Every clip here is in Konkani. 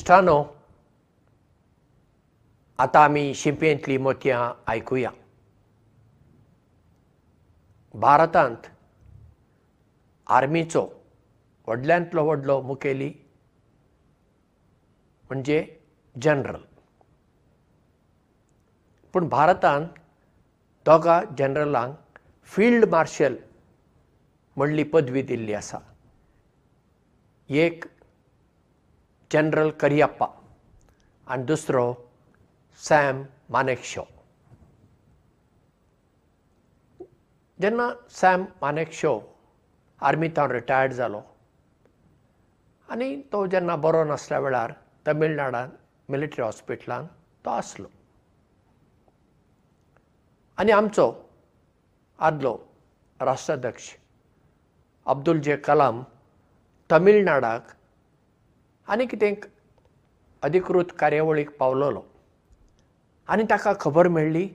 इश्टानो आतां आमी शिंपेंतलीं मोतयां आयकुया. भारतांत आर्मीचो व्हडल्यांतलो व्हडलो मुखेली म्हणजे जनरल. पूण भारतांत दोगा जनरलांक फिल्ड मार्शल म्हणली पदवी दिल्ली आसा. एक जनरल करियप्पा आनी दुसरो सॅम मानेकशॉ. जेन्ना सॅम मानेकशॉ आर्मींतान रिटायर्ड जालो आनी तो जेन्ना बरो नासल्या वेळार तमिळनाडांत मिलिटरी हॉस्पिटलांत तो आसलो. आनी आमचो आदलो राष्ट्राध्यक्ष अब्दुल जे कलाम तमिळनाडाक आनी कितें अधिकृत कार्यावळीक पावलोलो. आनी ताका खबर मेळ्ळी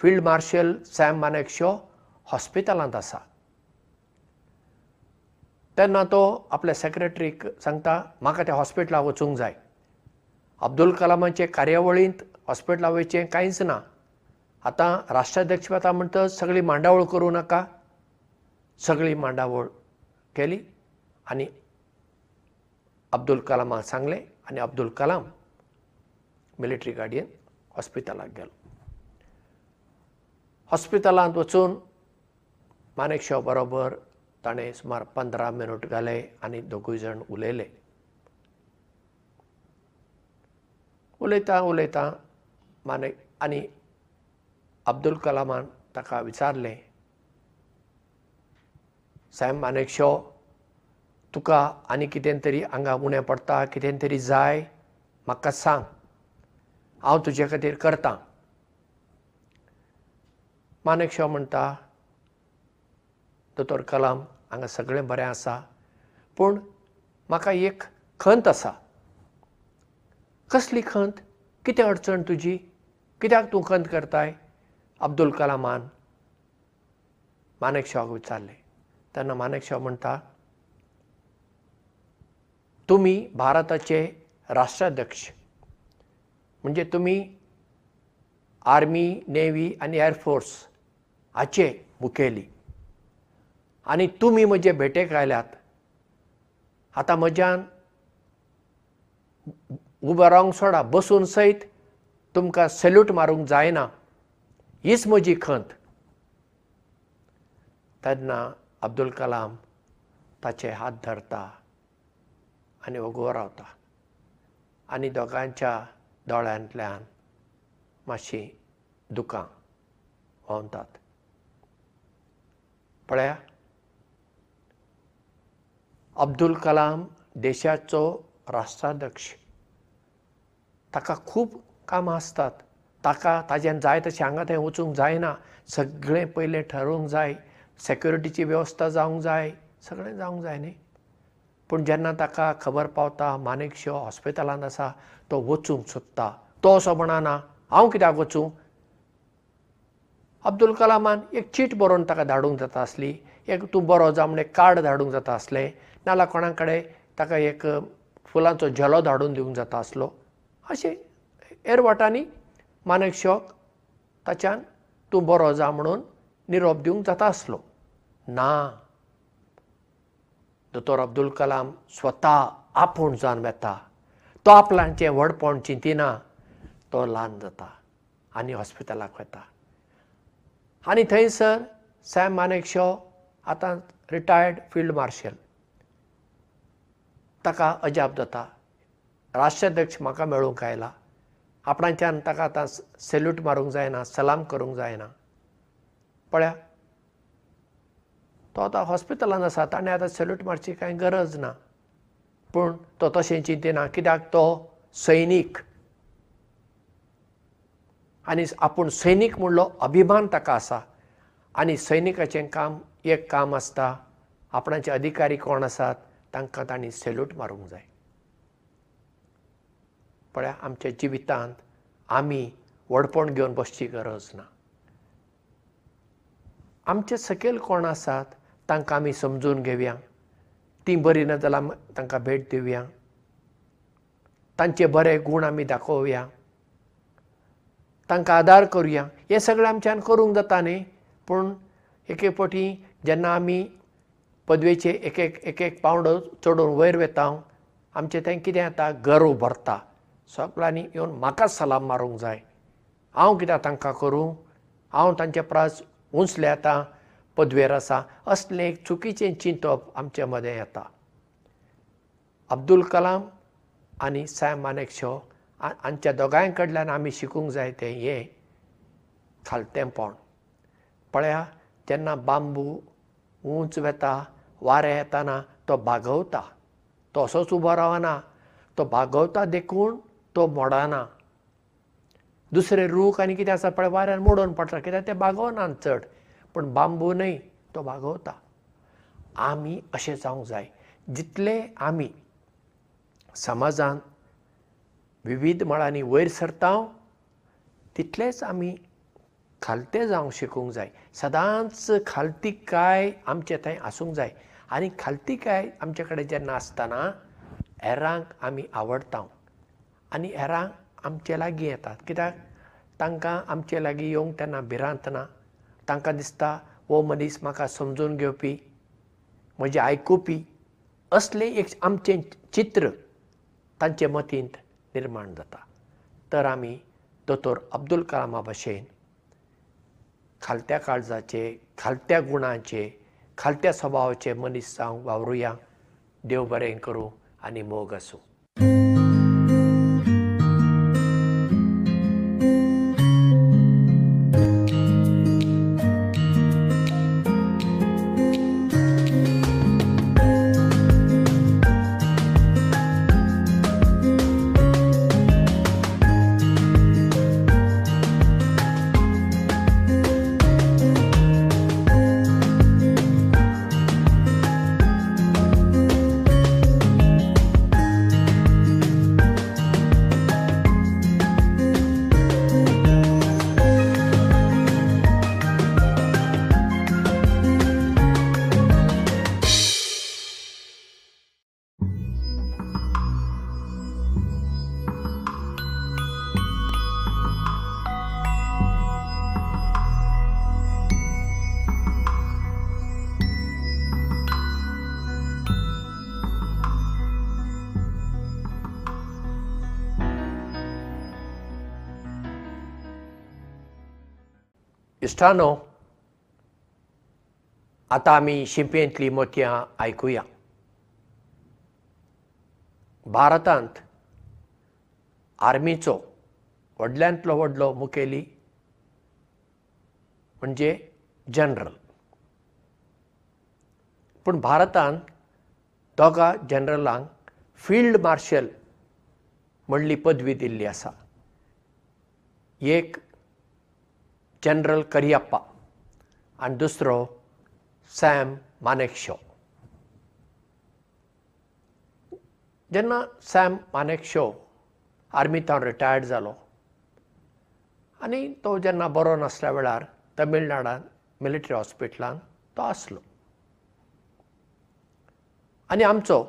फिल्ड मार्शल सॅम मानेकशॉ हॉस्पिटलांत आसा. तेन्ना तो आपल्या सेक्रेटरीक सांगता म्हाका त्या हॉस्पिटलाक वचूंक जाय. अब्दुल कलामाचे कार्यावळींत हॉस्पिटलां वयचें कांयच ना. आतां राष्ट्राध्यक्ष वता म्हणटच सगळी मांडावळ करूं नाका. सगळी मांडावळ केली आनी अब्दुल कलामाक सांगलें आनी अब्दुल कलाम मिलिटरी गाडयेन हॉस्पिटलाक गेलो. हॉस्पिटलांत वचून मानेकशॉ बरोबर ताणें सुमार पंदरा मिनट घाले आनी दोगूय जाण उलयले. उलयता उलयता मानेक आनी अब्दुल कलामान ताका विचारलें सॅम मानेकशॉ तुका आनी कितें तरी हांगा उणें पडटा कितें तरी जाय म्हाका सांग. हांव तुजे खातीर करतां. मानेकशॉ म्हणटा दोतोर कलाम हांगा सगळें बरें आसा पूण म्हाका एक खंत आसा. कसली खंत? कितें अडचण तुजी? कित्याक तूं खंत करताय? अब्दुल कलामान. मानेकशॉक विचारलें. तेन्ना मानेकशॉ म्हणटा तुमी भारताचे राष्ट्राध्यक्ष. म्हणजे तुमी आर्मी नेवी आनी एअरफोर्स हाचे मुखेली. आनी तुमी म्हजे भेटेक आयल्यात आतां म्हज्यान उबो रावंक सोडा बसून सयत तुमकां सॅल्यूट मारूंक जायना हीच म्हजी खंत. तेन्ना अब्दुल कलाम ताचे हात धरता आनी वगो रावता. आनी दोगांच्या दोळ्यांतल्यान मातशीं दुकां व्हांवतात. पळया अब्दुल कलाम देशाचो राष्ट्राध्यक्ष. ताका खूब कामां आसतात ताका ताच्यान जाय तशें हांगा थंय वचूंक जायना. सगळें पयलें ठरोवंक जाय. सेक्युरिटीची वेवस्था जावंक जाय. सगळें जावंक जाय न्ही पूण जेन्ना ताका खबर पावता मानेकशॉ हॉस्पिटलांत आसा तो वचूंक सोदता. तो असो म्हणना हांव कित्याक वचूं? अब्दुल कलामान एक चीट बरोवन ताका धाडूंक जाता आसली. एक तूं बरो जा म्हण एक कार्ड धाडूंक जाता आसलें. नाल्यार कोणा कडेन ताका एक फुलांचो झेलो धाडून दिवंक जाता आसलो. अशें हेर वाटांनी मानेकशॉक ताच्यान तूं बरो जा म्हणून निरोप दिवंक जाता आसलो. ना दोतोर अब्दुल कलाम स्वता आपूण जावन येता तो आपल्याचें व्हडपण चिंतिना तो ल्हान जाता आनी हॉस्पिटलाक वता. आनी थंयसर सॅम मानेकशॉ आतां रिटायर्ड फिल्ड मार्शल. ताका अजाप जाता. राष्ट्राध्यक्ष म्हाका मेळूंक आयला. आपणाच्यान ताका आतां सॅल्यूट मारूंक जायना सलाम करूंक जायना. पळया तो आतां हॉस्पिटलांत आसा ताणें आतां सॅल्यूट मारची कांय गरज ना. पूण तो तशें चिंतिना कित्याक तो सैनीक? आनी आपूण सैनीक म्हणलो अभिमान ताका आसा. आनी सैनिकाचें काम एक काम आसता आपणाचे अधिकारी कोण आसात तांकां तांणी सॅल्यूट मारूंक जाय. पळया आमच्या जिवितांत आमी व्हडपण घेवन बसची गरज ना. आमचे सकयल कोण आसात तांकां आमी समजून घेवया. तीं बरीं ना जाल्यार तांकां भेट दिवया तांचे बरे गूण आमी दाखोवया. तांकां आदार करुया. हें सगळें आमच्यान करूंक जाता न्ही पूण एके फावटी जेन्ना आमी पदवेचे एक एक एक एक पावंड चडोवन वयर वेता आमचें तें कितें जाता गर्व भरता सगळ्यांनी येवन म्हाकाच सलाम मारूंक जाय. हांव कित्याक तांकां करूं? हांव तांचे प्रास उंचले आतां पदवेर आसा असलें एक चुकीचें चिंतप आमचे मदें येता. अब्दुल कलाम आनी सॅम मानेकशॉ हांच्या दोगांय कडल्यान आमी शिकूंक जाय तें हें खालतेंपण पळया जेन्ना बांबू उंच वेता वारें येताना तो बागवता तो असोच उबो रावना. तो बागवता देखून तो मोडना. दुसरे रूख आनी कितें आसा पळय वाऱ्यान मोडून पडटा कित्याक ते बागोवनात चड पूण बांबू न्हय तो बागवता आमी अशें जावंक जाय जितले आमी समाजांत विविध मळांनी वयर सरता तितलेच आमी खालते जावंक शिकूंक जाय. सदांच खालतीकाय आमचे थंय आसूंक जाय. आनी खालतीकाय आमचे कडेन जेन्ना आसतना हेरांक आमी आवडटा आनी हेरांक आमचे लागीं येतात. कित्याक? तांकां आमचे लागीं येवंक तेन्ना भिरांत ना तांकां दिसता हो मनीस म्हाका समजून घेवपी म्हजें आयकुपी असलें एक आमचें चित्र तांचे मतींत निर्माण जाता. तर आमी दोतोर अब्दुल कलामा भशेन खालत्या काळजाचे खालत्या गुणांचे खालत्या स्वभावाचे मनीस जावंक वावरुया. देव बरें करूं आनी मोग आसूं इश्टानो आतां आमी शिंपेंतलीं मोतयां आयकुया. भारतांत आर्मीचो व्हडल्यांतलो व्हडलो मुखेली म्हणजे जनरल. पूण भारतांत दोगा जनरलांक फिल्ड मार्शल म्हणली पदवी दिल्ली आसा. एक जनरल करियप्पा आनी दुसरो सॅम मानेकशॉ. जेन्ना सॅम मानेकशॉ आर्मींत रिटायर्ड जालो आनी तो जेन्ना बरो नासल्या वेळार तमिळनाडांत मिलिटरी हॉस्पिटलांत तो आसलो. आनी आमचो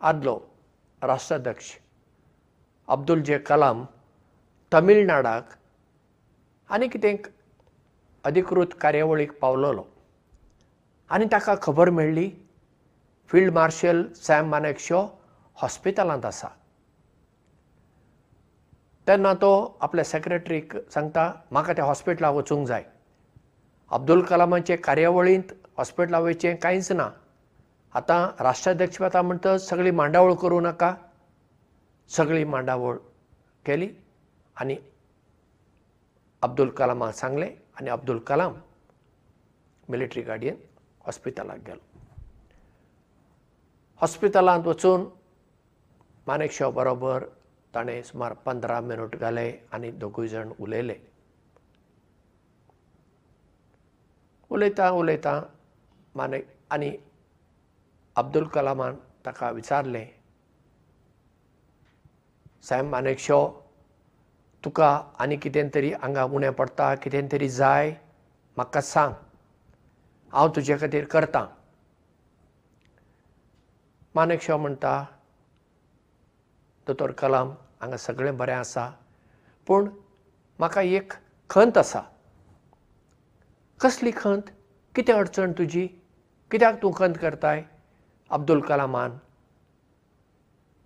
आदलो राष्ट्राध्यक्ष अब्दुल जे कलाम तमिळनाडाक आनी कितें अधिकृत कार्यावळीक पावलोलो. आनी ताका खबर मेळ्ळी फिल्ड मार्शल सॅम मानेकशॉ हॉस्पिटलांत आसा. तेन्ना तो आपल्या सेक्रेटरीक सांगता म्हाका त्या हॉस्पिटलाक वचूंक जाय. अब्दुल कलामाचे कार्यावळींत हॉस्पिटला वयचें कांयच ना. आतां राष्ट्राध्यक्ष वता म्हणटच सगळी मांडावळ करूं नाका. सगळी मांडावळ केली आनी अब्दुल कलामाक सांगलें आनी अब्दुल कलाम मिलिटरी गाडयेन हॉस्पिटलाक गेलो. हॉस्पिटलांत वचून मानेक शॉ बरोबर ताणें सुमार पंदरा मिनट घाले आनी दोगूय जाण उलयले. उलयता उलयता मानेक आनी अब्दुल कलामान ताका विचारलें सॅम मानेक शॉ तुका आनी कितें तरी आंगा उणें पडटा कितें तरी जाय म्हाका सांग. हांव तुजे खातीर करतां. मानेक शॉ म्हणटा दोतोर कलाम हांगा सगळें बरें आसा पूण म्हाका एक खंत आसा. कसली खंत? कितें अडचण तुजी? कित्याक तूं खंत करताय? अब्दुल कलामान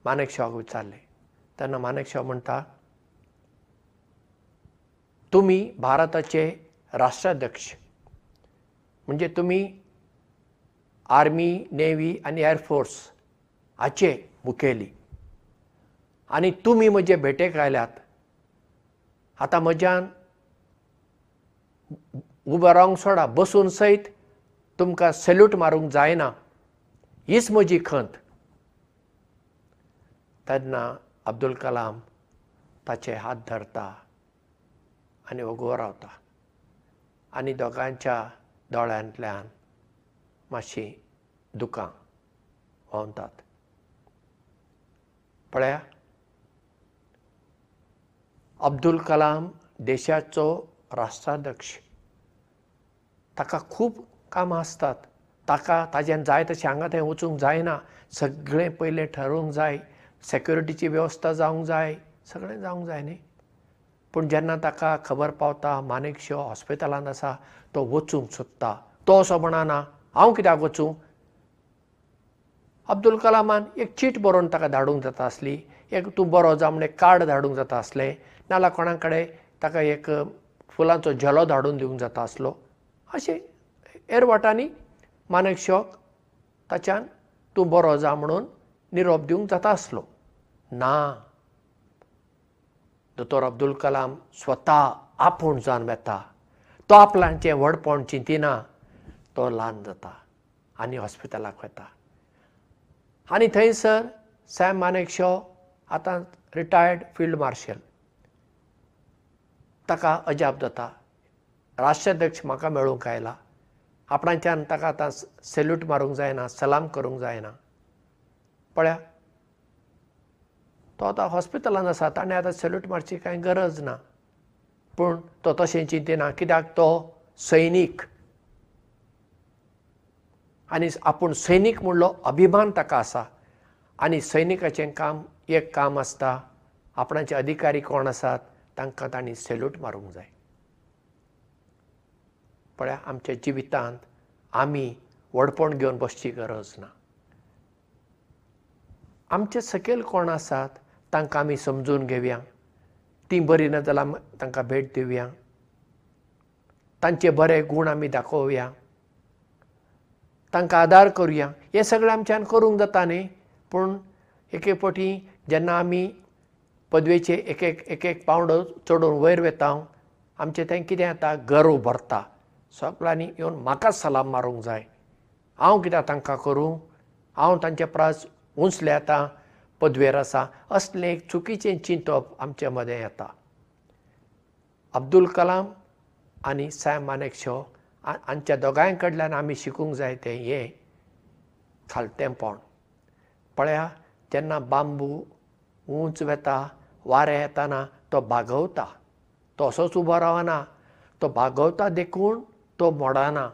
मानेक शॉक विचारलें. तेन्ना मानेक शॉ म्हणटा तुमी भारताचे राष्ट्राध्यक्ष. म्हणजे तुमी आर्मी नेव्ही आनी एअरफोर्स हाचे मुखेली. आनी तुमी म्हजे भेटेक आयल्यात आतां म्हज्यान उबो रावंक सोडा बसून सयत तुमकां सॅल्यूट मारूंक जायना हीच म्हजी खंत. तेन्ना अब्दुल कलाम ताचे हात धरता आनी वगो रावता. आनी दोगांच्या दोळ्यांतल्यान मातशीं दुकां व्हांवतात. पळया अब्दुल कलाम देशाचो राष्ट्राध्यक्ष. ताका खूब कामां आसतात ताका ताच्यान जाय तशें हांगा थंय वचूंक जायना. सगळें पयलें ठरोवंक जाय. सॅक्युरिटीची वेवस्था जावंक जाय. सगळें जावंक जाय न्ही पूण जेन्ना ताका खबर पावता मानेक शॉ हॉस्पिटलांत आसा तो वचूंक सोदता. तो असो म्हणना हांव कित्याक वचूं? अब्दुल कलामान एक चीट बरोवन ताका धाडूंक जाता आसली. एक तूं बरो जा म्हण एक कार्ड धाडूंक जाता आसलें. नाल्यार कोणा कडेन ताका एक फुलांचो झेलो धाडून दिवंक जाता आसलो. अशें हेर वाटांनी मानेक शॉक ताच्यान तूं बरो जा म्हणून निरोप दिवंक जाता आसलो. ना दोतोर अब्दुल कलाम स्वता आपूण जावन येता तो आपल्याचें व्हडपण चिंतिना तो ल्हान जाता आनी हॉस्पिटलाक वता. आनी थंयसर सॅम मानेक शॉ आतां रिटायर्ड फिल्ड मार्शल. ताका अजाप जाता. राष्ट्राध्यक्ष म्हाका मेळूंक आयला. आपणाच्यान ताका आतां सॅल्यूट मारूंक जायना सलाम करूंक जायना. पळया तो आतां हॉस्पिटलांत आसा ताणें आतां सॅल्यूट मारची कांय गरज ना. पूण तो तशें चिंतिना कित्याक तो सैनीक. आनी आपूण सैनीक म्हणलो अभिमान ताका आसा. आनी सैनिकाचें काम एक काम आसता आपणाचे अधिकारी कोण आसात तांकां तांणी सॅल्यूट मारूंक जाय. पळया आमच्या जिवितांत आमी व्हडपण घेवन बसची गरज ना. आमचे सकयल कोण आसात तांकां आमी समजून घेवया. तीं बरीं ना जाल्यार तांकां भेट दिवया तांचे बरे गूण आमी दाखोवया. तांकां आदार करुया. हें सगळें आमच्यान करूंक जाता न्ही पूण एके फावटी जेन्ना आमी पदवेचे एक एक एक एक पावंडो चडोवन वयर वेता आमचें तें कितें जाता? गर्व भरता सगळ्यांनी येवन म्हाकाच सलाम मारूंक जाय. हांव कित्याक तांकां करूं? हांव तांचे प्रास उंचले आतां पदवेर आसा असलें एक चुकीचें चिंतप आमचे मदें येता. अब्दुल कलाम आनी सॅम मानेक शॉ हांच्या दोगांय कडल्यान आमी शिकूंक जाय तें हें खालतेंपण पळया जेन्ना बांबू उंच वेता वारें येताना तो बागवता तो असोच उबो रावना. तो बागवता देखून तो मोडना.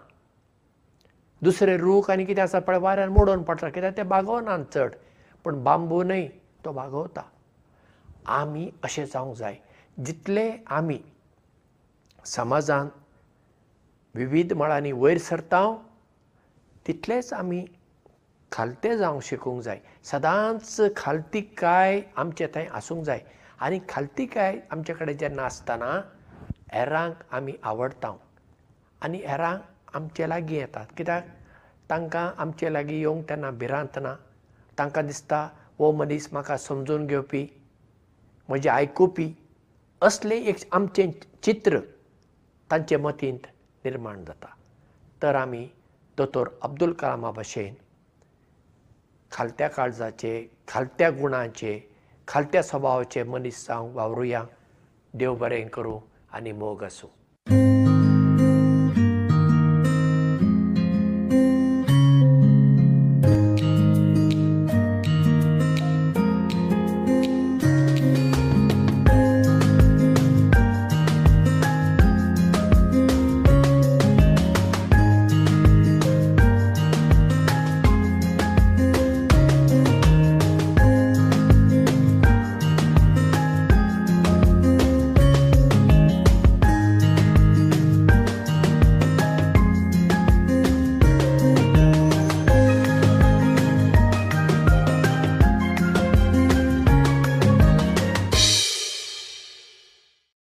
दुसरे रूख आनी कितें आसा पळय वाऱ्यान मोडून पडटा कित्याक ते बागोवनात चड पूण बांबू न्हय तो बागवता आमी अशें जावंक जाय. जितले आमी समाजांत विविध मळांनी वयर सरता तितलेच आमी खालते जावंक शिकूंक जाय. सदांच खालतीकाय आमचे थंय आसूंक जाय. आनी खालतीकाय आमचे कडेन जेन्ना आसतना हेरांक आमी आवडटा आनी हेरांक आमचे लागीं येतात. कित्याक? तांकां आमचे लागीं येवंक तेन्ना भिरांत ना तांकां दिसता हो मनीस म्हाका समजून घेवपी म्हजें आयकुपी. असलें एक आमचें चित्र तांचे मतींत निर्माण जाता. तर आमी दोतोर अब्दुल कलामा भशेन खालत्या काळजाचे खालत्या गुणांचे खालत्या स्वभावाचे मनीस जावंक वावरुया. देव बरें करूं आनी मोग आसूं